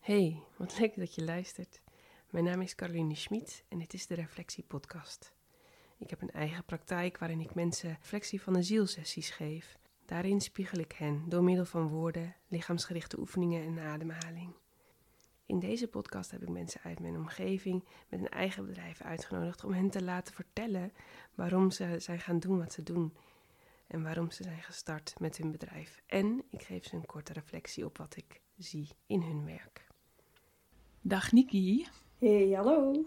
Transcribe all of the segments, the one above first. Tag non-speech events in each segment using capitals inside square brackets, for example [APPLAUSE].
Hey, wat leuk dat je luistert. Mijn naam is Caroline Schmid en dit is de Reflectie Podcast. Ik heb een eigen praktijk waarin ik mensen reflectie van de zielsessies geef. Daarin spiegel ik hen door middel van woorden, lichaamsgerichte oefeningen en ademhaling. In deze podcast heb ik mensen uit mijn omgeving met een eigen bedrijf uitgenodigd om hen te laten vertellen waarom ze zijn gaan doen wat ze doen en waarom ze zijn gestart met hun bedrijf. En ik geef ze een korte reflectie op wat ik zie in hun werk. Dag Niki. Hey, hallo.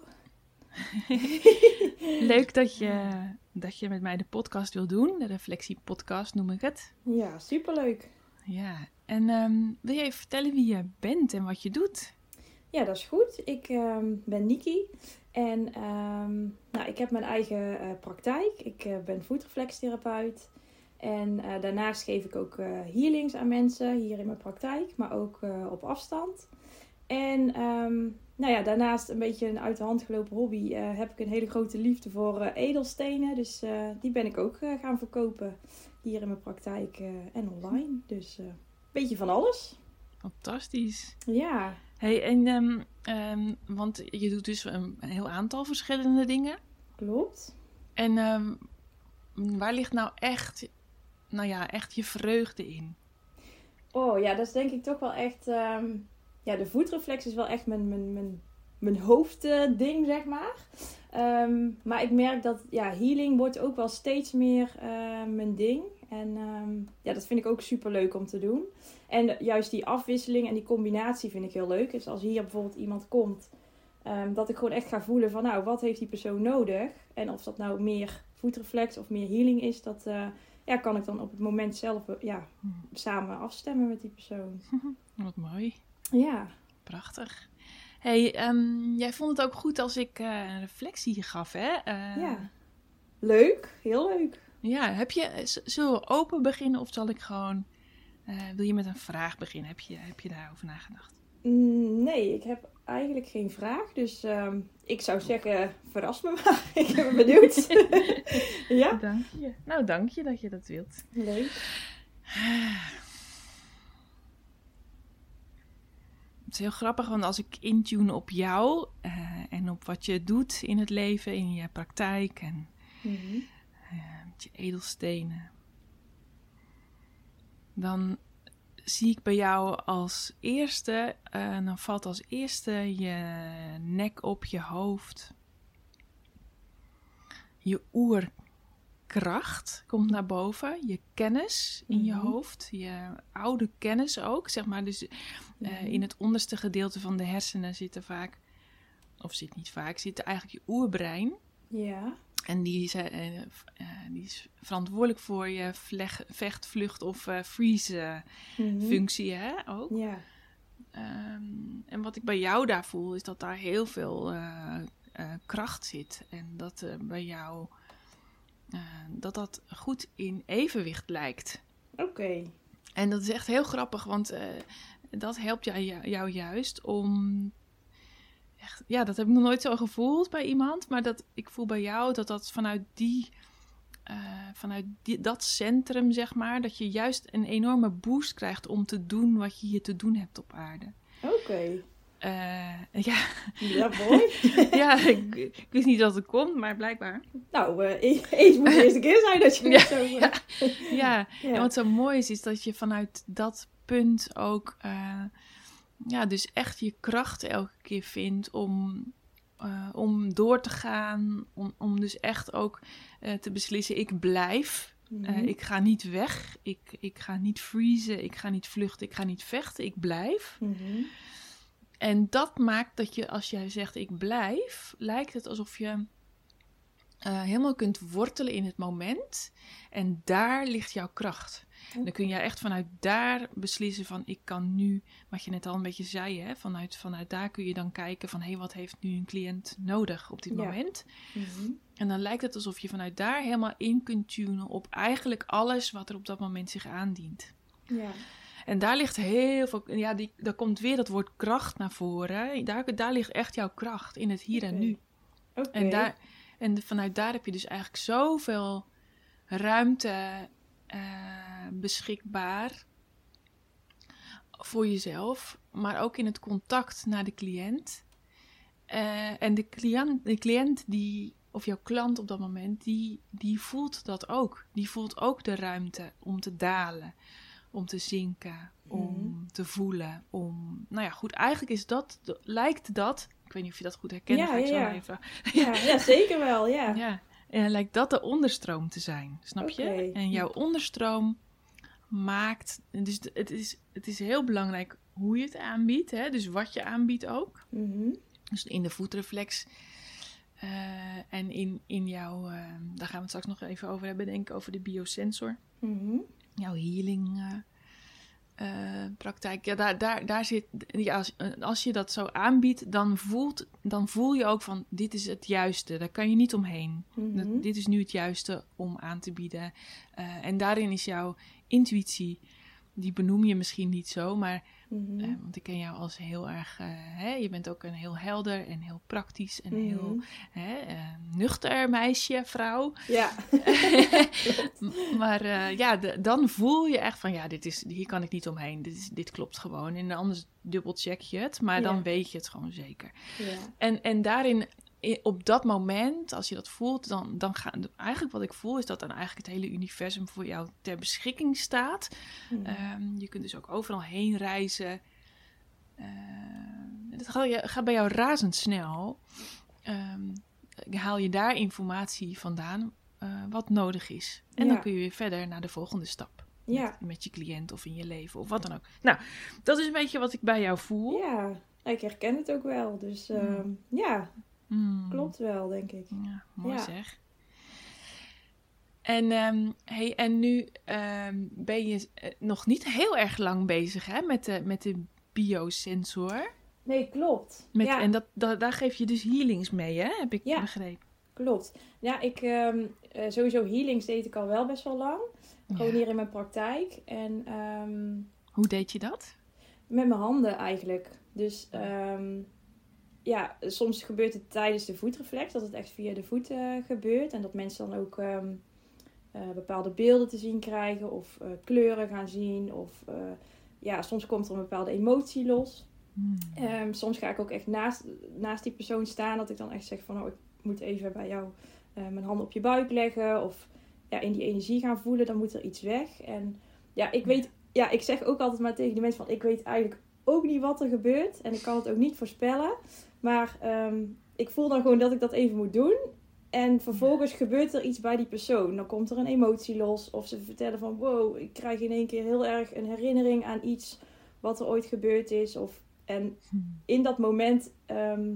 [LAUGHS] Leuk dat je, dat je met mij de podcast wil doen. De reflectie podcast noem ik het. Ja, superleuk. Ja, en ehm, wil je even vertellen wie je bent en wat je dout? Ja, dat is goed. Ik ehm, ben Niki en ehm, nou, ik heb mijn eigen eh, praktijk. Ik uh, ben voetreflextherapeut. En uh, daarnaast geef ik ook healings aan mensen hier in mijn praktijk, maar ook op afstand. En ehm, nou ja, daarnaast een beetje een uit de hand gelopen hobby uh, heb ik een hele grote liefde voor uh, edelstenen. Dus uh, die ben ik ook gaan verkopen hier in mijn praktijk en online. Dus een beetje van alles. Fantastisch. Ja. Hey, en um, um, want je doet dus een, een, heel aantal verschillende dingen. Klopt. En waar ligt nou echt, nou ja, echt je vreugde in? Oh ja, dat is denk ik toch wel echt ja, de voetreflex is wel echt mijn, mijn, mijn, mijn hoofdding, zeg maar. Um, maar ik merk dat ja, healing wordt ook wel steeds meer uh, mijn ding. En um, ja, dat vind ik ook super leuk om te doen. En juist die afwisseling en die combinatie vind ik heel leuk. Dus als hier bijvoorbeeld iemand komt, um, dat ik gewoon echt ga voelen van nou, wat heeft die persoon nodig? En of dat nou meer voetreflex of meer healing is, dat uh, ja, kan ik dan op het moment zelf uh, ja, samen afstemmen met die persoon. [LAUGHS] Wat mooi. Ja. Prachtig. Hey, um, jij vond het ook goed als ik uh, een reflectie gaf, hè? Uh, ja. Leuk, heel leuk. Ja, heb je, zullen we open beginnen of zal ik gewoon, uh, wil je met een vraag beginnen? Heb je, heb je daarover nagedacht? Mm, nee, ik heb eigenlijk geen vraag. Dus um, ik zou zeggen, verras me maar. [LAUGHS] ik ben benieuwd. [LAUGHS] ja? Dank je. Nou, dank je dat je dat wilt. Leuk. Het is heel grappig, want als ik intune op jou uh, en op wat je doet in het leven, in je praktijk en mm -hmm. uh, met je edelstenen, dan zie ik bij jou als eerste, uh, dan valt als eerste je nek op je hoofd, je oerkracht komt naar boven, je kennis in je hoofd, je oude kennis ook, zeg maar. Dus uh, in het onderste gedeelte van de hersenen zitten vaak, of zit niet vaak, zit eigenlijk je oerbrein. Ja. En die is, uh, uh, die is verantwoordelijk voor je vleg, vecht, vlucht of freeze mm -hmm. functie, hè, ook. Ja. Um, en wat ik bij jou daar voel, is dat daar heel veel kracht zit. En dat bij jou dat dat goed in evenwicht lijkt. Oké. Okay. En dat is echt heel grappig, want uh, dat helpt jou, jou, juist om. Echt, ja, dat heb ik nog nooit zo gevoeld bij iemand. Maar dat, ik voel bij jou dat dat vanuit die. Uh, vanuit die, dat centrum, zeg maar, dat je juist een enorme boost krijgt om te doen wat je hier te doen hebt op aarde. Oké. Okay. Uh, [LAUGHS] ja. Ja, mooi. [LAUGHS] ja, ik, ik, wist niet dat het komt, maar blijkbaar. Nou, uh, eens moet de eerste keer zijn dat je [LAUGHS] ja, zo... Uh, ja. ja. ja, en wat zo mooi is, is dat je vanuit dat punt ook... ja, dus echt je kracht elke keer vindt om, om door te gaan. Om, om dus echt ook te beslissen, ik blijf. Mm -hmm. ik ga niet weg. Ik, ik ga niet freezen. Ik ga niet vluchten. Ik ga niet vechten. Ik blijf. Mm -hmm. En dat maakt dat je, als jij zegt ik blijf, lijkt het alsof je uh, helemaal kunt wortelen in het moment. En daar ligt jouw kracht. Okay. Dan kun je echt vanuit daar beslissen van ik kan nu, wat je net al een beetje zei, hè, vanuit, vanuit daar kun je dan kijken van hé, hey, wat heeft nu een cliënt nodig op dit Ja. moment. Mhm. En dan lijkt het alsof je vanuit daar helemaal in kunt tunen op eigenlijk alles wat er op dat moment zich aandient. Ja. En daar ligt heel veel, ja, die, daar komt weer dat woord kracht naar voren. Daar, daar ligt echt jouw kracht in het hier en nu. Oké. En, daar, en vanuit daar heb je dus eigenlijk zoveel ruimte eh, beschikbaar voor jezelf. maar ook in het contact naar de cliënt. Eh, en de cliënt, de cliënt die, of jouw klant op dat moment, die, die voelt dat ook. Die voelt ook de ruimte om te dalen, om te zinken, om Mhm. te voelen. Om, nou ja, goed, eigenlijk is dat, lijkt dat, ik weet niet of je dat goed herkent, Ja, ga ik ja, zo ja. even. Ja, ja, [LAUGHS] zeker wel, ja. Ja, en lijkt dat de onderstroom te zijn, snap je? En jouw onderstroom maakt, dus het is, het is heel belangrijk hoe je het aanbiedt, hè? dus wat je aanbiedt ook. Mhm. Dus in de voetreflex eh, en in, in jouw, eh, daar gaan we het straks nog even over hebben, denk ik, over de biosensor. Mhm. Jouw healing eh, eh, praktijk. Ja, daar, daar, daar zit, ja, als, als je dat zo aanbiedt, dan, voelt, dan voel je ook van, dit is het juiste. Daar kan je niet omheen. Mhm. Dat, dit is nu het juiste om aan te bieden. Eh, en daarin is jouw intuïtie, die benoem je misschien niet zo, maar Mhm. eh, want ik ken jou als heel erg, eh, hè, je bent ook een heel helder en heel praktisch en Mhm. heel hè, eh, nuchter meisje, vrouw. Ja. [LAUGHS] Maar ja, de- dan voel je echt van, ja, dit is, hier kan ik niet omheen. Dit, is, dit klopt gewoon. En anders dubbelcheck je het, maar Ja. dan weet je het gewoon zeker. ja. En, en daarin, op dat moment, als je dat voelt, dan, dan gaat eigenlijk wat ik voel, is dat dan eigenlijk het hele universum voor jou ter beschikking staat. Mhm. Ehm, je kunt dus ook overal heen reizen. Uh, dat gaat, gaat bij jou razendsnel. Ehm, haal je daar informatie vandaan eh, wat nodig is. En dan kun je weer verder naar de volgende stap. Ja. Met, met je cliënt of in je leven of wat dan ook. Nou, dat is een beetje wat ik bij jou voel. Ja, ik herken het ook wel. Dus ehm, ja, Hmm. klopt wel, denk ik. Ja, mooi Ja. zeg. En, ehm, hey, en nu ehm, ben je eh, nog niet heel erg lang bezig hè, met, de, met de biosensor. Nee, klopt. Met, ja, En dat, dat, daar geef je dus healings mee, hè? heb ik Ja. begrepen. klopt. Ja, ik ehm, eh, sowieso healings deed ik al wel best wel lang. Gewoon Ja. hier in mijn praktijk. En Hoe deed je dat? met mijn handen eigenlijk. Dus ja, soms gebeurt het tijdens de voetreflex. Dat het echt via de voeten gebeurt. En dat mensen dan ook ehm, eh, bepaalde beelden te zien krijgen. Of eh, kleuren gaan zien. Of eh, ja, soms komt er een bepaalde emotie los. Hmm. Ehm, soms ga ik ook echt naast, naast die persoon staan. Dat ik dan echt zeg van, oh, ik moet even bij jou eh, mijn handen op je buik leggen. Of ja, in die energie gaan voelen. Dan moet er iets weg. En ja, ik weet, ja, ik zeg ook altijd maar tegen die mensen van, ik weet eigenlijk ook niet wat er gebeurt. En ik kan het ook niet voorspellen. Maar ehm, ik voel dan gewoon dat ik dat even moet doen. En vervolgens gebeurt er iets bij die persoon. Dan komt er een emotie los. Of ze vertellen van, wow, ik krijg in één keer heel erg een herinnering aan iets wat er ooit gebeurd is. Of, en Hmm. in dat moment ehm,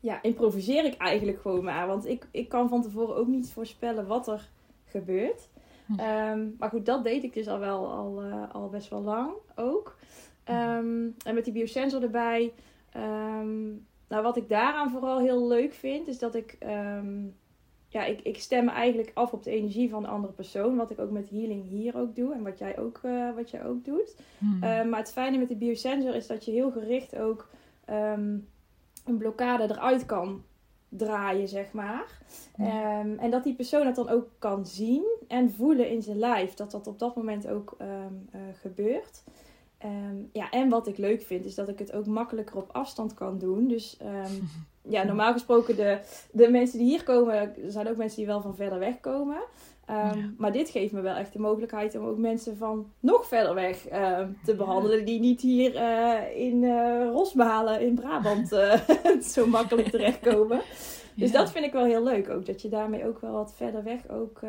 ja, improviseer ik eigenlijk gewoon maar. Want ik, ik kan van tevoren ook niet voorspellen wat er gebeurt. Hm. Ehm, maar goed, dat deed ik dus al wel al, eh, al best wel lang ook. Ehm, en met die biosensor erbij. Ehm, nou, wat ik daaraan vooral heel leuk vind, is dat ik... ehm, ja, ik, ik stem eigenlijk af op de energie van de andere persoon. Wat ik ook met healing hier ook doe. En wat jij ook, eh, wat jij ook doet. Hmm. Uh, maar het fijne met de biosensor is dat je heel gericht ook ehm, een blokkade eruit kan draaien, zeg maar. Ja. Ehm, en dat die persoon dat dan ook kan zien en voelen in zijn lijf. Dat dat op dat moment ook ehm, eh, gebeurt. Ehm, ja, en wat ik leuk vind, is dat ik het ook makkelijker op afstand kan doen. Dus ehm, [LAUGHS] ja, normaal gesproken de, de mensen die hier komen, er zijn ook mensen die wel van verder weg komen. Ehm, Ja. Maar dit geeft me wel echt de mogelijkheid om ook mensen van nog verder weg te behandelen. Die niet hier eh, in eh Rosmalen in Brabant eh, [LAUGHS] zo makkelijk terechtkomen. [LAUGHS] Dus Ja. dat vind ik wel heel leuk ook. Dat je daarmee ook wel wat verder weg ook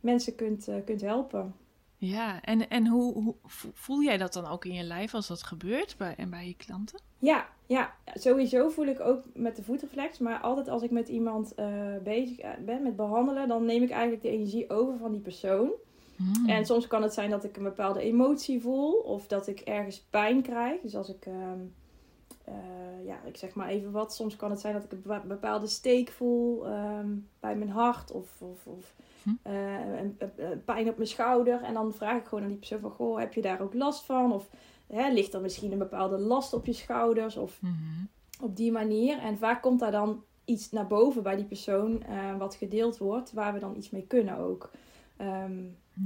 mensen kunt, kunt helpen. Ja, en, en hoe, hoe vo- voel jij dat dan ook in je lijf als dat gebeurt bij, en bij je klanten? Ja, ja, sowieso voel ik ook met de voetreflex. Maar altijd als ik met iemand eh, bezig ben met behandelen, dan neem ik eigenlijk de energie over van die persoon. Hmm. En soms kan het zijn dat ik een bepaalde emotie voel of dat ik ergens pijn krijg. Dus als ik, ehm, eh, ja, ik zeg maar even wat. Soms kan het zijn dat ik een bepa- bepaalde steek voel ehm, bij mijn hart of, of, of Hm. eh, een, een- een pijn op mijn schouder. En dan vraag ik gewoon aan die persoon van, goh, heb je daar ook last van? Of hè, ligt er misschien een bepaalde last op je schouders? Of Mhm. op die manier. En vaak komt daar dan iets naar boven bij die persoon eh, wat gedeeld wordt, waar we dan iets mee kunnen ook. Hm.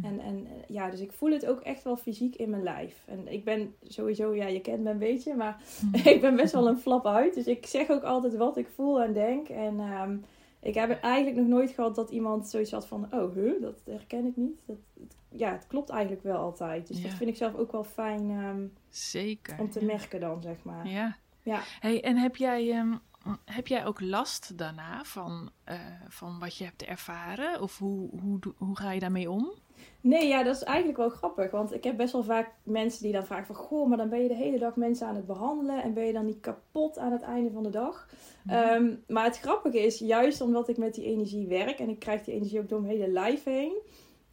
En, en ja, dus ik voel het ook echt wel fysiek in mijn lijf. En ik ben sowieso, ja, je kent me een beetje, maar hm. [LAUGHS] ik ben best wel een flap uit. Dus ik zeg ook altijd wat ik voel en denk. En ehm, ik heb eigenlijk nog nooit gehad dat iemand zoiets had van, oh, huh, dat herken ik niet. Dat, ja, het klopt eigenlijk wel altijd. Dus dat vind ik zelf ook wel fijn ehm, Zeker, om te merken dan, zeg maar. Ja. ja. Hey, en heb jij, um, heb jij ook last daarna van, uh, van wat je hebt ervaren? Of hoe, hoe, hoe ga je daarmee om? Nee, ja, dat is eigenlijk wel grappig. Want ik heb best wel vaak mensen die dan vragen van... Goh, maar dan ben je de hele dag mensen aan het behandelen... en ben je dan niet kapot aan het einde van de dag? Mhm. Ehm, maar het grappige is, juist omdat ik met die energie werk... en ik krijg die energie ook door mijn hele lijf heen...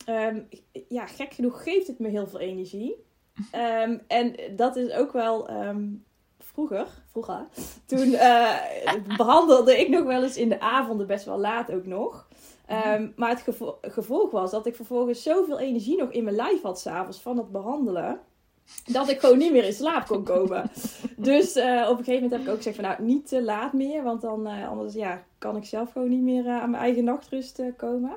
Um, ja, gek genoeg geeft het me heel veel energie. Um, [LAUGHS] en dat is ook wel vroeger, vroeger, toen uh, behandelde ik nog wel eens in de avonden, best wel laat ook nog. Um, maar het gevolg was dat ik vervolgens zoveel energie nog in mijn lijf had s'avonds van het behandelen. Dat ik gewoon niet meer in slaap kon komen. dus uh, op een gegeven moment heb ik ook gezegd van nou niet te laat meer. Want dan uh, anders ja, kan ik zelf gewoon niet meer aan mijn eigen nachtrust komen.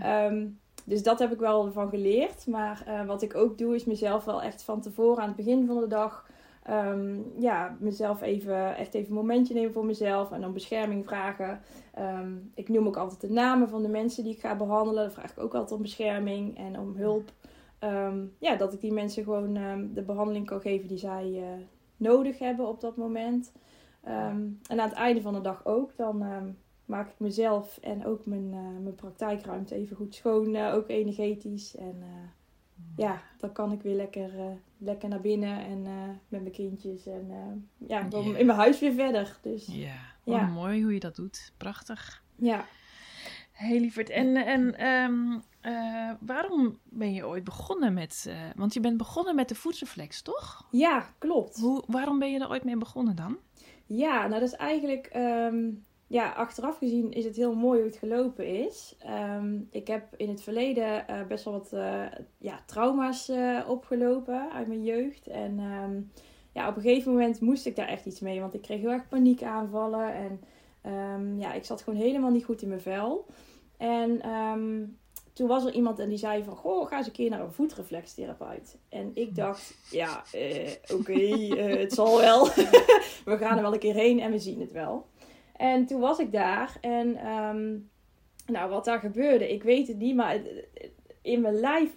Ja. Um, dus dat heb ik wel van geleerd. Maar wat ik ook doe, is mezelf wel echt van tevoren aan het begin van de dag. Um, ja, mezelf even, echt even een momentje nemen voor mezelf en om bescherming vragen. Um, ik noem ook altijd de namen van de mensen die ik ga behandelen. Dan vraag ik ook altijd om bescherming en om hulp. Um, ja, dat ik die mensen gewoon de behandeling kan geven die zij uh, nodig hebben op dat moment. en aan het einde van de dag ook. Dan maak ik mezelf en ook mijn, uh, mijn praktijkruimte even goed schoon, uh, ook energetisch. En ja, dan kan ik weer lekker, lekker naar binnen en met mijn kindjes en ja, dan in mijn huis weer verder. Dus, ja, ja. mooi hoe je dat doet. Prachtig. Ja. Heel lieverd. En, en um, waarom ben je ooit begonnen met... want je bent begonnen met de voedselflex, toch? Ja, klopt. Hoe, waarom ben je er ooit mee begonnen dan? Ja, nou dat is eigenlijk... Um, ja, achteraf gezien is het heel mooi hoe het gelopen is. Ehm, ik heb in het verleden uh, best wel wat uh, ja, trauma's uh, opgelopen uit mijn jeugd. En um, ja, op een gegeven moment moest ik daar echt iets mee. Want ik kreeg heel erg paniekaanvallen. En um, ja, ik zat gewoon helemaal niet goed in mijn vel. En toen was er iemand en die zei van... Goh, ga eens een keer naar een voetreflextherapeut. En ik dacht, ja, oké, het zal wel. [LAUGHS] we gaan er wel een keer heen en we zien het wel. En toen was ik daar en um, nou, wat daar gebeurde, ik weet het niet, maar in mijn lijf,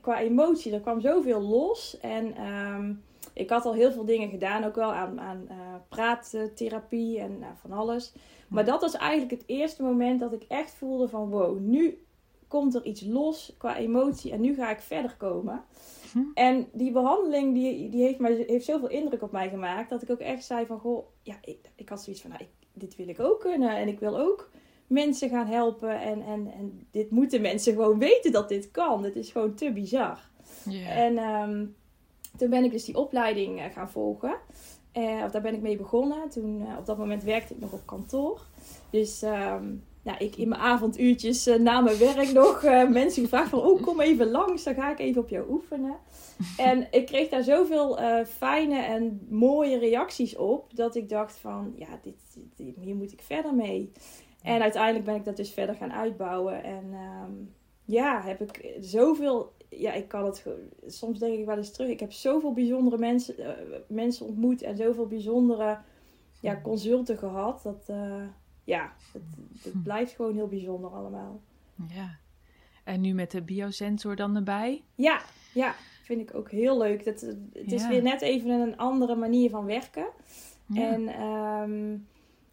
qua emotie, er kwam zoveel los. En um, ik had al heel veel dingen gedaan, ook wel aan, aan uh, praattherapie en uh, van alles. Maar dat was eigenlijk het eerste moment dat ik echt voelde van wow, nu komt er iets los qua emotie en nu ga ik verder komen. Hm. En die behandeling die, die heeft, mij, heeft zoveel indruk op mij gemaakt dat ik ook echt zei van goh, ja, ik, ik had zoiets van nou, ik, dit wil ik ook kunnen. En ik wil ook mensen gaan helpen. En, en, en dit moeten mensen gewoon weten dat dit kan. Het is gewoon te bizar. En um, toen ben ik dus die opleiding uh, gaan volgen. Uh, of daar ben ik mee begonnen. Toen, uh, op dat moment werkte ik nog op kantoor. Dus um, nou, ik in mijn avonduurtjes na mijn werk nog mensen gevraagd van... Oh, kom even langs, dan ga ik even op jou oefenen. [LAUGHS] En ik kreeg daar zoveel uh, fijne en mooie reacties op. Dat ik dacht van, ja, dit, dit, hier moet ik verder mee. En uiteindelijk ben ik dat dus verder gaan uitbouwen. En um, ja, heb ik zoveel... Ja, ik kan het... Soms denk ik wel eens terug. Ik heb zoveel bijzondere mensen, mensen ontmoet. En zoveel bijzondere ja, consulten gehad. Dat, ja, het, het hm. blijft gewoon heel bijzonder allemaal. Ja. En nu met de biosensor dan erbij? Ja, ja vind ik ook heel leuk. Dat, het is weer net even een andere manier van werken. En ehm,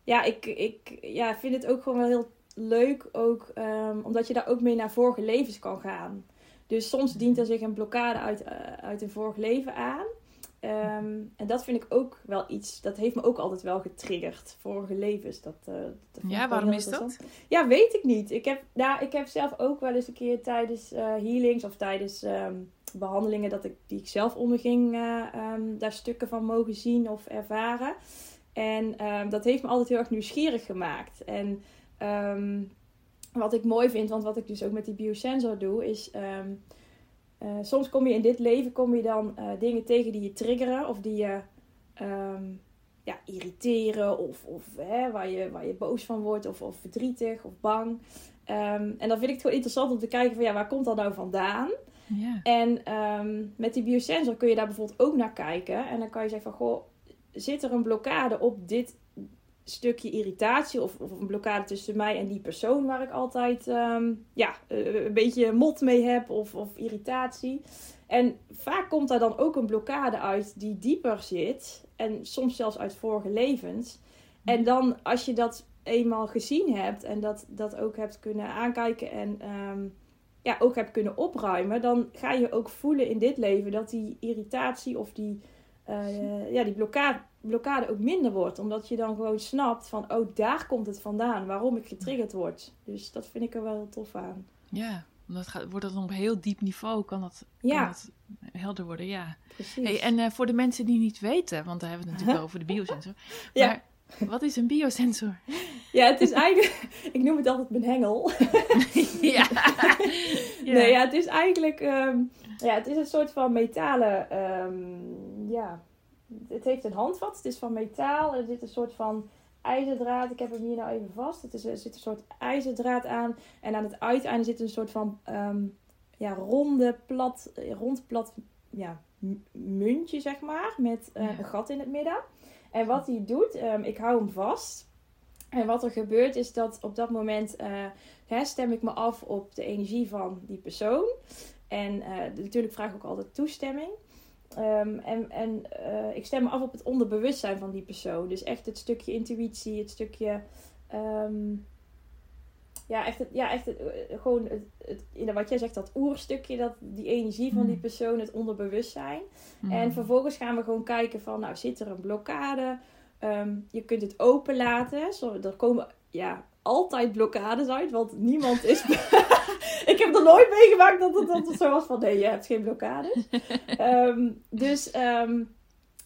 ja, ik, ik ja, vind het ook gewoon wel heel leuk. Ook, um, omdat je daar ook mee naar vorige levens kan gaan. Dus soms dient er zich een blokkade uit, uh, uit een vorig leven aan. Um, en dat vind ik ook wel iets, dat heeft me ook altijd wel getriggerd. Vorige levens. Dat, uh, dat ja, waarom is dat? Ja, weet ik niet. Ik heb, nou, ik heb zelf ook wel eens een keer tijdens uh, healings of tijdens um, behandelingen dat ik, die ik zelf onderging, uh, um, daar stukken van mogen zien of ervaren. En dat heeft me altijd heel erg nieuwsgierig gemaakt. En wat ik mooi vind, want wat ik dus ook met die biosensor doe, is uh, soms kom je in dit leven kom je dan uh, dingen tegen die je triggeren of die je um, ja, irriteren of, of hè, waar, je, waar je boos van wordt of, of verdrietig of bang. Ehm, en dan vind ik het gewoon interessant om te kijken van ja, waar komt dat nou vandaan? Ja. En ehm, met die biosensor kun je daar bijvoorbeeld ook naar kijken. En dan kan je zeggen van, goh, zit er een blokkade op dit stukje irritatie? Of, of een blokkade tussen mij en die persoon waar ik altijd ehm, ja, eh, een beetje mot mee heb of, of irritatie? En vaak komt daar dan ook een blokkade uit die dieper zit. En soms zelfs uit vorige levens. En dan als je dat eenmaal gezien hebt en dat, dat ook hebt kunnen aankijken en ehm, ja, ook hebt kunnen opruimen, dan ga je ook voelen in dit leven dat die irritatie of die, uh, [LAUGHS] ja, die blokkade, blokkade ook minder wordt. Omdat je dan gewoon snapt van, oh, daar komt het vandaan, waarom ik getriggerd word. Dus dat vind ik er wel heel tof aan. Ja, omdat gaat, wordt dat op heel diep niveau, kan dat, ja. dat helder worden, ja. Precies. Hey, en uh, voor de mensen die niet weten, want daar hebben we het natuurlijk [LAUGHS] over de biosensor. [LAUGHS] ja. Maar wat is een biosensor? [LAUGHS] Ja, het is eigenlijk... Ik noem het altijd mijn hengel. ja. Nee, ja, het is eigenlijk... Um, ja, het is een soort van metalen... Um, ja, het heeft een handvat. Het is van metaal. Er zit een soort van ijzerdraad. Ik heb hem hier nou even vast. Het is, er zit een soort ijzerdraad aan. En aan het uiteinde zit een soort van... Um, ja, ronde, plat... Rond, plat... Ja, muntje, zeg maar. Met uh, een gat in het midden. En wat hij doet, um, ik hou hem vast. En wat er gebeurt is dat op dat moment uh, hè, stem ik me af op de energie van die persoon. En uh, natuurlijk vraag ik ook altijd toestemming. Um, en en uh, ik stem me af op het onderbewustzijn van die persoon. Dus echt het stukje intuïtie, het stukje. Um, ja, echt, het, ja, echt het, gewoon het, het, wat jij zegt, dat oerstukje, dat, die energie van die hmm. persoon, het onderbewustzijn. Mm. En vervolgens gaan we gewoon kijken van, nou, zit er een blokkade? Um, je kunt het open laten. Zo, er komen ja, altijd blokkades uit, want niemand is... [LAUGHS] ik heb er nooit meegemaakt dat het, dat het zo was van, nee, je hebt geen blokkades. um, [LAUGHS] dus... Um,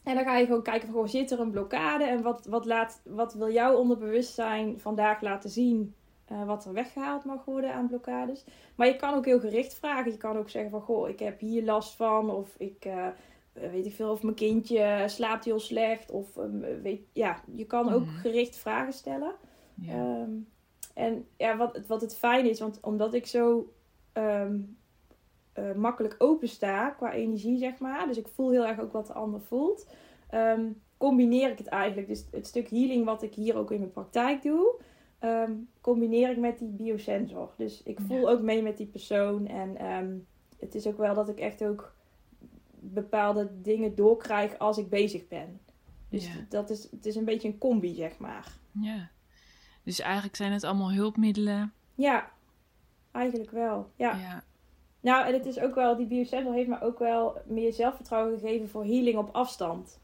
en dan ga je gewoon kijken van, zit er een blokkade? En wat, wat, laat, wat wil jouw onderbewustzijn vandaag laten zien? Uh, wat er weggehaald mag worden aan blokkades. Maar je kan ook heel gericht vragen. Je kan ook zeggen van, goh, ik heb hier last van. Of ik, uh, weet ik veel, of mijn kindje slaapt heel slecht. Of, um, weet, ja, je kan ook mhm. gericht vragen stellen. Ja. Um, en ja, wat, wat het fijn is, want omdat ik zo um, uh, makkelijk open sta qua energie, zeg maar. Dus ik voel heel erg ook wat de ander voelt. combineer ik het eigenlijk. Dus het stuk healing wat ik hier ook in mijn praktijk doe um, combineer ik met die biosensor. Dus ik voel ook mee met die persoon. En um, het is ook wel dat ik echt ook bepaalde dingen doorkrijg als ik bezig ben. Dus dat is, het is een beetje een combi, zeg maar. Ja. Dus eigenlijk zijn het allemaal hulpmiddelen. Ja, eigenlijk wel. Ja. ja. Nou, en het is ook wel, die biosensor heeft me ook wel meer zelfvertrouwen gegeven voor healing op afstand.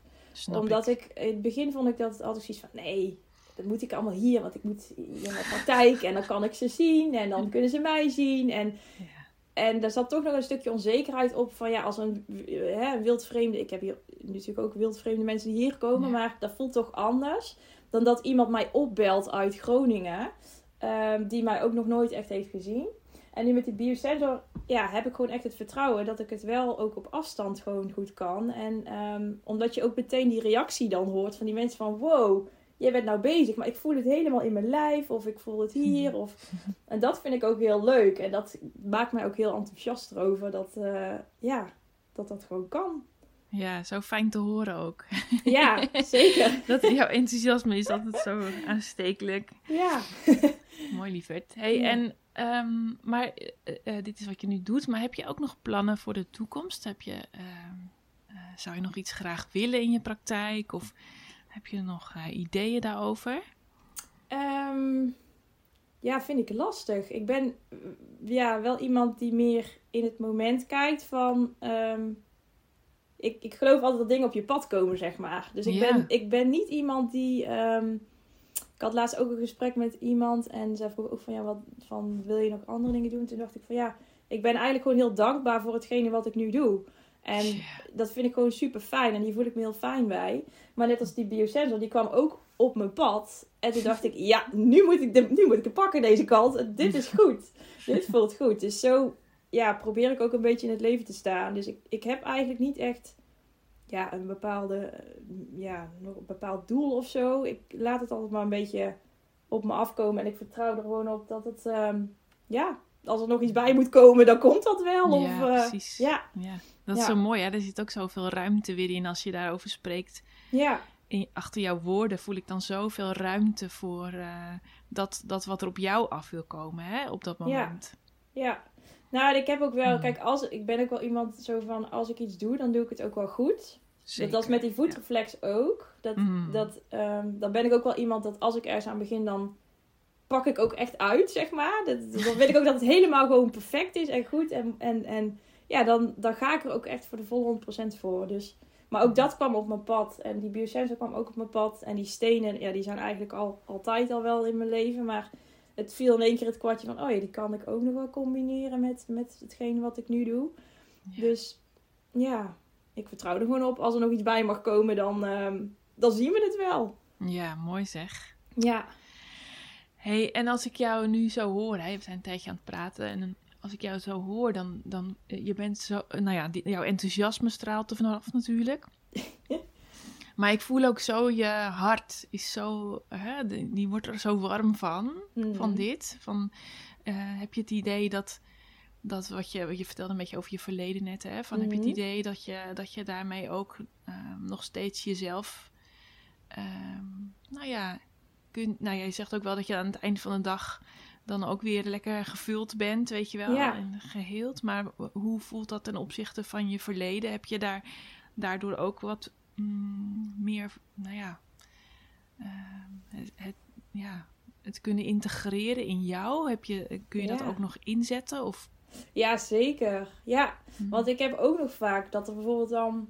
Omdat ik. ik, in het begin vond ik dat altijd zoiets van, nee, dat moet ik allemaal hier, want ik moet in mijn praktijk en dan kan ik ze zien en dan kunnen ze mij zien. En, ja. en daar zat toch nog een stukje onzekerheid op van ja, als een, hè, wildvreemde, ik heb hier natuurlijk ook wildvreemde mensen die hier komen, maar dat voelt toch anders dan dat iemand mij opbelt uit Groningen, um, die mij ook nog nooit echt heeft gezien. En nu met die biosensor ja, heb ik gewoon echt het vertrouwen dat ik het wel ook op afstand gewoon goed kan. En um, omdat je ook meteen die reactie dan hoort van die mensen van wow, jij bent nou bezig, maar ik voel het helemaal in mijn lijf of ik voel het hier. Of... [LAUGHS] En dat vind ik ook heel leuk en dat maakt mij ook heel enthousiast erover dat, uh, ja, dat dat gewoon kan. Ja, zo fijn te horen ook. Ja, [LAUGHS] zeker. dat jouw enthousiasme is altijd zo aanstekelijk. Ja. [LAUGHS] Mooi lieverd. Hey, en, um, maar uh, dit is wat je nu doet, maar heb je ook nog plannen voor de toekomst? Heb je, uh, zou je nog iets graag willen in je praktijk? Of heb je nog ideeën daarover? Um, ja, vind ik lastig. Ik ben ja, wel iemand die meer in het moment kijkt van... Um, ik, ik geloof altijd dat dingen op je pad komen, zeg maar. Dus ik, ben, ik ben niet iemand die... Um, ik had laatst ook een gesprek met iemand en zij vroeg ook van... Ja, wat van, wil je nog andere dingen doen? Toen dacht ik van ja, ik ben eigenlijk gewoon heel dankbaar voor hetgene wat ik nu doe. En dat vind ik gewoon super fijn en hier voel ik me heel fijn bij. Maar net als die biosensor, die kwam ook op mijn pad. En toen dacht ik, ja, nu moet ik, de, nu moet ik het pakken deze kant. Dit is [LAUGHS] goed. Dit voelt goed. Dus zo ja, probeer ik ook een beetje in het leven te staan. Dus ik, ik heb eigenlijk niet echt ja, een bepaalde, eh, ja, nog een bepaald doel of zo. Ik laat het altijd maar een beetje op me afkomen. En ik vertrouw er gewoon op dat het, um, ja, als er nog iets bij moet komen, dan komt dat wel. Ja, of, uh, precies. Ja. ja. Dat is Ja. zo mooi, hè? Er zit ook zoveel ruimte weer in als je daarover spreekt. ja, In, achter jouw woorden voel ik dan zoveel ruimte voor eh, dat, dat wat er op jou af wil komen, hè? Op dat Ja. moment. ja. Nou, ik heb ook wel, Hmm. kijk, als, ik ben ook wel iemand zo van, als ik iets doe, dan doe ik het ook wel goed. Zeker. Dat was met die voetreflex ook. Dat, Mm. dat, ehm, dan ben ik ook wel iemand dat als ik ergens aan begin, dan pak ik ook echt uit, zeg maar. Dat, [LAUGHS] dan wil ik ook dat het helemaal gewoon perfect is en goed. En, en, en ja, dan, dan ga ik er ook echt voor de volle 100% voor. Dus, maar ook dat kwam op mijn pad. En die biosensor kwam ook op mijn pad. En die stenen, ja, die zijn eigenlijk al, altijd al wel in mijn leven. Maar het viel in één keer het kwartje van, oh ja, die kan ik ook nog wel combineren met, met hetgeen wat ik nu doe. Ja. Dus ja, ik vertrouw er gewoon op. Als er nog iets bij mag komen, dan, ehm, dan zien we het wel. Ja, mooi zeg. Ja. hey, en als ik jou nu zo hoor, hè, we zijn een tijdje aan het praten, en als ik jou zo hoor, dan, dan eh, je bent zo, nou ja, die, jouw enthousiasme straalt er vanaf natuurlijk. [LAUGHS] maar ik voel ook zo, je hart is zo, hè, die, wordt er zo warm van, van dit. Van, eh, heb je het idee dat, dat wat je, wat je vertelde een beetje over je verleden net, hè, van heb je het Mhm. idee dat je, dat je daarmee ook ehm, nog steeds jezelf, ehm, nou ja, kun, nou ja, je zegt ook wel dat je aan het eind van de dag dan ook weer lekker gevuld bent, weet je wel, Ja. en geheeld. Maar hoe voelt dat ten opzichte van je verleden? Heb je daar daardoor ook wat mm, meer, nou ja, ehm, het, het, ja, het kunnen integreren in jou? Heb je, kun je dat ook nog inzetten? Of, ja, zeker. Ja, Mhm. want ik heb ook nog vaak dat er bijvoorbeeld dan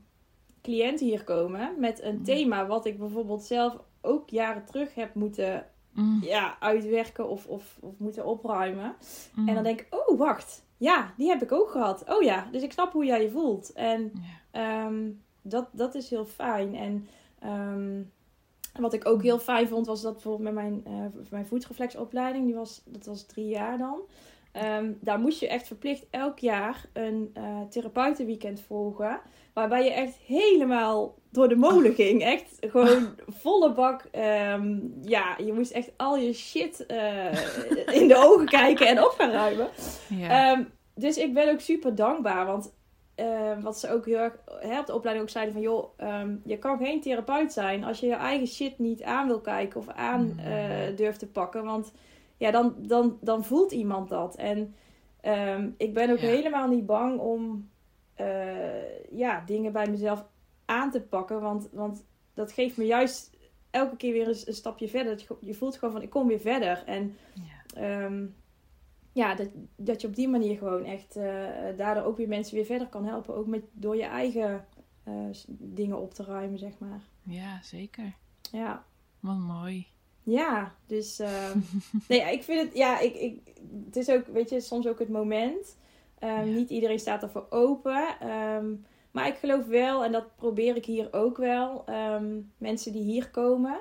cliënten hier komen met een Mhm. thema wat ik bijvoorbeeld zelf ook jaren terug heb moeten Mm, ja, uitwerken of, of, of moeten opruimen. mm, En dan denk ik, oh wacht, ja, die heb ik ook gehad. Oh ja, dus ik snap hoe jij je voelt. En. Ehm, dat, dat is heel fijn. En ehm, wat ik ook heel fijn vond, was dat bijvoorbeeld met mijn, eh, mijn voetreflexopleiding, die was, dat was drie jaar dan. Ehm, daar moest je echt verplicht elk jaar een eh therapeutenweekend volgen. Waarbij je echt helemaal door de molen ging. [LAUGHS] Echt gewoon volle bak. ehm, ja, je moest echt al je shit eh, in de ogen kijken en op gaan ruimen. Ja. Dus ik ben ook super dankbaar. Want eh, wat ze ook heel erg hè, op de opleiding ook zeiden van... joh, ehm, je kan geen therapeut zijn als je je eigen shit niet aan wil kijken of aan Mm. eh, durft te pakken. Want ja, dan, dan, dan voelt iemand dat. En ehm, ik ben ook Ja. helemaal niet bang om eh, ja, dingen bij mezelf aan te pakken. Want, want dat geeft me juist elke keer weer een stapje verder. Dat je, voelt gewoon van ik kom weer verder. En ja. Ehm, ja, dat, dat je op die manier gewoon echt eh, daardoor ook weer mensen weer verder kan helpen. Ook met, door je eigen eh, dingen op te ruimen, zeg maar. ja, zeker. Ja, Wat mooi. ja dus ehm, [LAUGHS] nee, ik vind het, ja, ik, ik, het is ook, weet je, soms ook het moment. Ehm, Ja. Niet iedereen staat ervoor open. Ehm, maar ik geloof wel, en dat probeer ik hier ook wel, ehm, mensen die hier komen.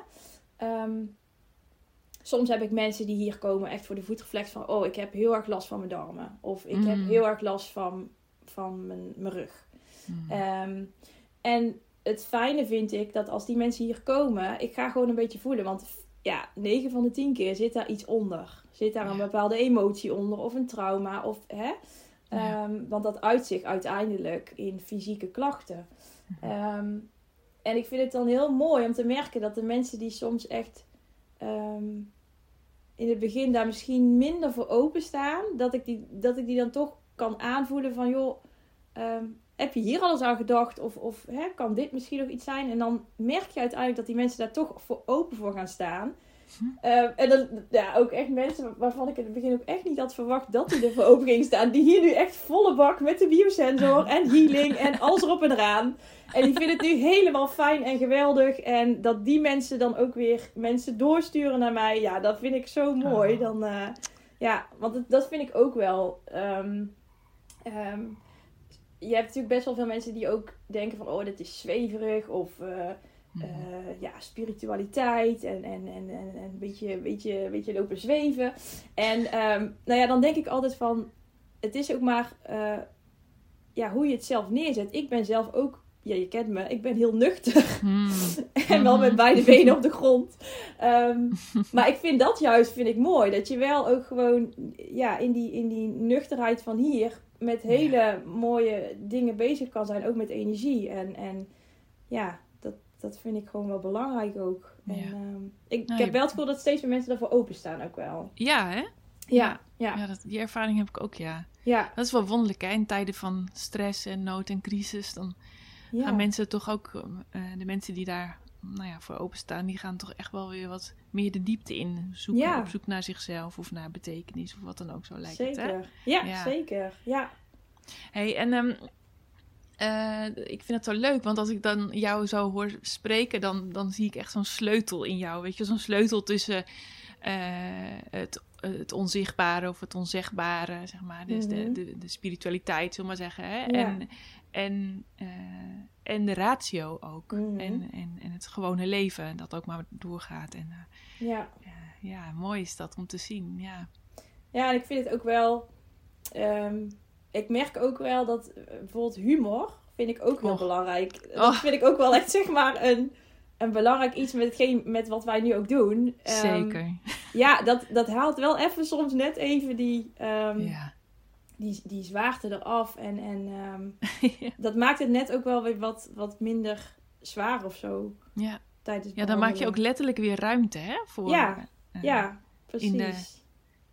Soms heb ik mensen die hier komen echt voor de voetreflex van... oh, ik heb heel erg last van mijn darmen. Of ik heb Mm. heel erg last van, van mijn, mijn rug. Mm. Ehm, en het fijne vind ik dat als die mensen hier komen... ik ga gewoon een beetje voelen. Want ja, 9 van de 10 keer zit daar iets onder. Zit daar een bepaalde emotie onder of een trauma. Of, hè? Ja. Ehm, want dat uit zich uiteindelijk in fysieke klachten. Mhm. Ehm, en ik vind het dan heel mooi om te merken dat de mensen die soms echt ehm, in het begin daar misschien minder voor openstaan, dat ik die, dat ik die dan toch kan aanvoelen van joh, ehm, heb je hier al eens aan gedacht? Of, of hè, kan dit misschien nog iets zijn? En dan merk je uiteindelijk dat die mensen daar toch voor open voor gaan staan. Hm. Ehm, en dan ja, ook echt mensen waarvan ik in het begin ook echt niet had verwacht dat die er voor open staan. Die hier nu echt volle bak met de biosensor en healing en alles erop en eraan. En die vinden het nu helemaal fijn en geweldig. En dat die mensen dan ook weer mensen doorsturen naar mij. Ja, dat vind ik zo mooi. Oh. Dan, eh, ja, want het- dat vind ik ook wel. ehm, ehm, je hebt natuurlijk best wel veel mensen die ook denken van... Oh, dit is zweverig. Of eh, Mm. eh, ja, spiritualiteit. En, en, en, en, en een beetje, beetje, beetje lopen zweven. En ehm, nou ja, dan denk ik altijd van... Het is ook maar... eh, ja, hoe je het zelf neerzet. Ik ben zelf ook ja, je kent me, ik ben heel nuchter. Hmm. [LAUGHS] en wel met beide benen op de grond. Ehm, maar ik vind dat juist vind ik mooi. Dat je wel ook gewoon ja, in, die, in die nuchterheid van hier met hele mooie dingen bezig kan zijn. Ook met energie. En, en ja, dat, dat vind ik gewoon wel belangrijk ook. En, Ja. ehm, ik, Nou, ik heb wel het gevoel dat steeds meer mensen daarvoor openstaan ook wel. Ja, hè? Ja, ja, Ja, dat, die ervaring heb ik ook, ja. ja. Dat is wel wonderlijk, hè? In tijden van stress en nood en crisis, dan ja. gaan mensen toch ook, eh, de mensen die daar nou ja, voor openstaan, die gaan toch echt wel weer wat meer de diepte in. Zoeken, Ja. Op zoek naar zichzelf of naar betekenis of wat dan ook, zo lijkt het, hè? Zeker. Ja, Ja. zeker. Ja. Hey, en ehm, eh, ik vind het zo leuk, want als ik dan jou zo hoor spreken, dan, dan zie ik echt zo'n sleutel in jou. Weet je, zo'n sleutel tussen eh, het, het onzichtbare of het onzegbare, zeg maar. Dus de, Mhm. de, de spiritualiteit, zullen we maar zeggen. Hè? Ja. En, en, eh, en de ratio ook. Mhm. En, en, en het gewone leven, dat ook maar doorgaat. En ja. ja, mooi is dat om te zien. Ja, Ja, en ik vind het ook wel. ehm, ik merk ook wel dat eh, bijvoorbeeld humor vind ik ook heel belangrijk. Dat vind ik ook wel echt zeg maar een, een belangrijk iets met hetgeen met wat wij nu ook doen. Ehm, zeker. Ja, dat, dat haalt wel even soms net even die, ehm, ja. die, die zwaarte eraf. En, en ehm, [LAUGHS] dat maakt het net ook wel weer wat, wat minder zwaar of zo ja. tijdens ja, dan maak je ook letterlijk weer ruimte hè, voor, Ja, eh, Ja, precies. in de-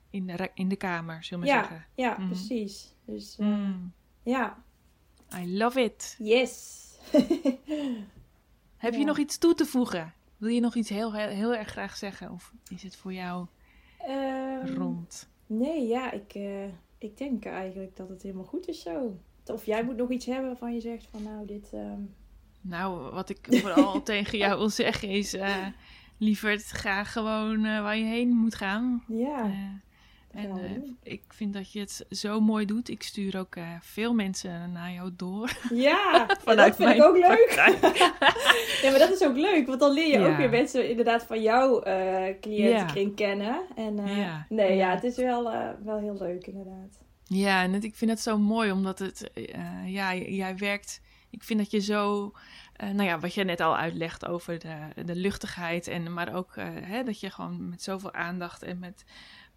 in, de, in de kamer, zullen we Ja. zeggen. Ja, Mhm. precies. Dus eh, Mm, ja, I love it. yes. [LAUGHS] Heb je nog iets toe te voegen? Wil je nog iets heel, heel, heel erg graag zeggen? Of is het voor jou Ehm, rond? Nee, ja, ik, eh, ik denk eigenlijk dat het helemaal goed is zo. Of jij moet nog iets hebben waarvan je zegt van nou, dit... ehm, Nou, wat ik vooral [LAUGHS] tegen jou wil zeggen is... eh lieverd, ga gewoon waar je heen moet gaan. ja, en eh, ik vind dat je het zo mooi doet. Ik stuur ook eh, veel mensen naar jou door. Ja, [LAUGHS] dat vind ik ook leuk. [LAUGHS] Ja, maar dat is ook leuk, want dan leer je Ja. ook weer mensen inderdaad van jouw eh cliëntenkring kennen. En Ja. nee, ja, het is wel, wel heel leuk inderdaad. Ja, en het- ik vind het zo mooi, omdat het, ja, jij werkt, ik vind dat je zo, nou ja, wat je net al uitlegt over de, de luchtigheid, en, maar ook hè, dat je gewoon met zoveel aandacht en met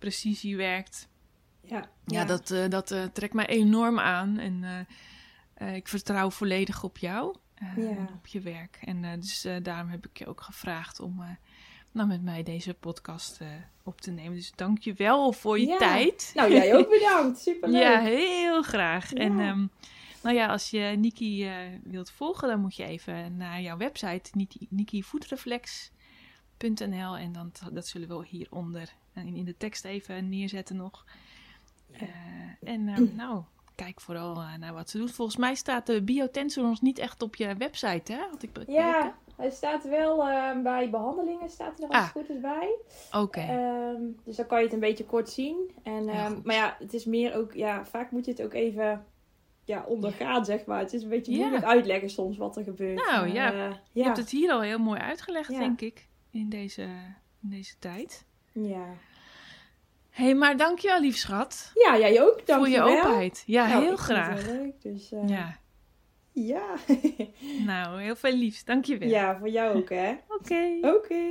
precisie werkt. Ja, Ja, dat, eh, dat eh, trekt mij enorm aan en eh, eh, ik vertrouw volledig op jou eh, Ja. en op je werk. En eh, dus eh, daarom heb ik je ook gevraagd om... eh, nou, met mij deze podcast eh, op te nemen. Dus dank je wel voor je Ja. tijd. Nou, jij ook [LAUGHS] bedankt. Superleuk. Ja, heel graag. Ja. En ehm, nou ja, als je Niki eh, wilt volgen, dan moet je even naar jouw website, Niki- nikivoetreflex.nl. En dan, dat zullen we hieronder in, in de tekst even neerzetten nog. Eh, en ehm, [CLEARS THROAT] nou, kijk vooral eh, naar wat ze doet. Volgens mij staat de biotensorons niet echt op je website, hè? Had ik bekeken. Ja, hij staat wel eh, bij behandelingen, staat er als Ah. het goed is bij. Oké. Ehm, dus dan kan je het een beetje kort zien. En, ehm, maar ja, het is meer ook, ja, vaak moet je het ook even ja, ondergaan, zeg maar. Het is een beetje Ja. moeilijk uitleggen soms wat er gebeurt. Nou, ja. eh, Je ja. hebt het hier al heel mooi uitgelegd, denk ik, in deze, in deze tijd. Ja. Hé, hey, maar dankjewel, lief schat. ja, jij ook. Dank voor je openheid. Ja, Nou, heel graag. wel leuk, dus eh, Ja, ja. [LAUGHS] nou, heel veel liefs. Dankjewel. ja, voor jou ook, hè. Oké. Oké.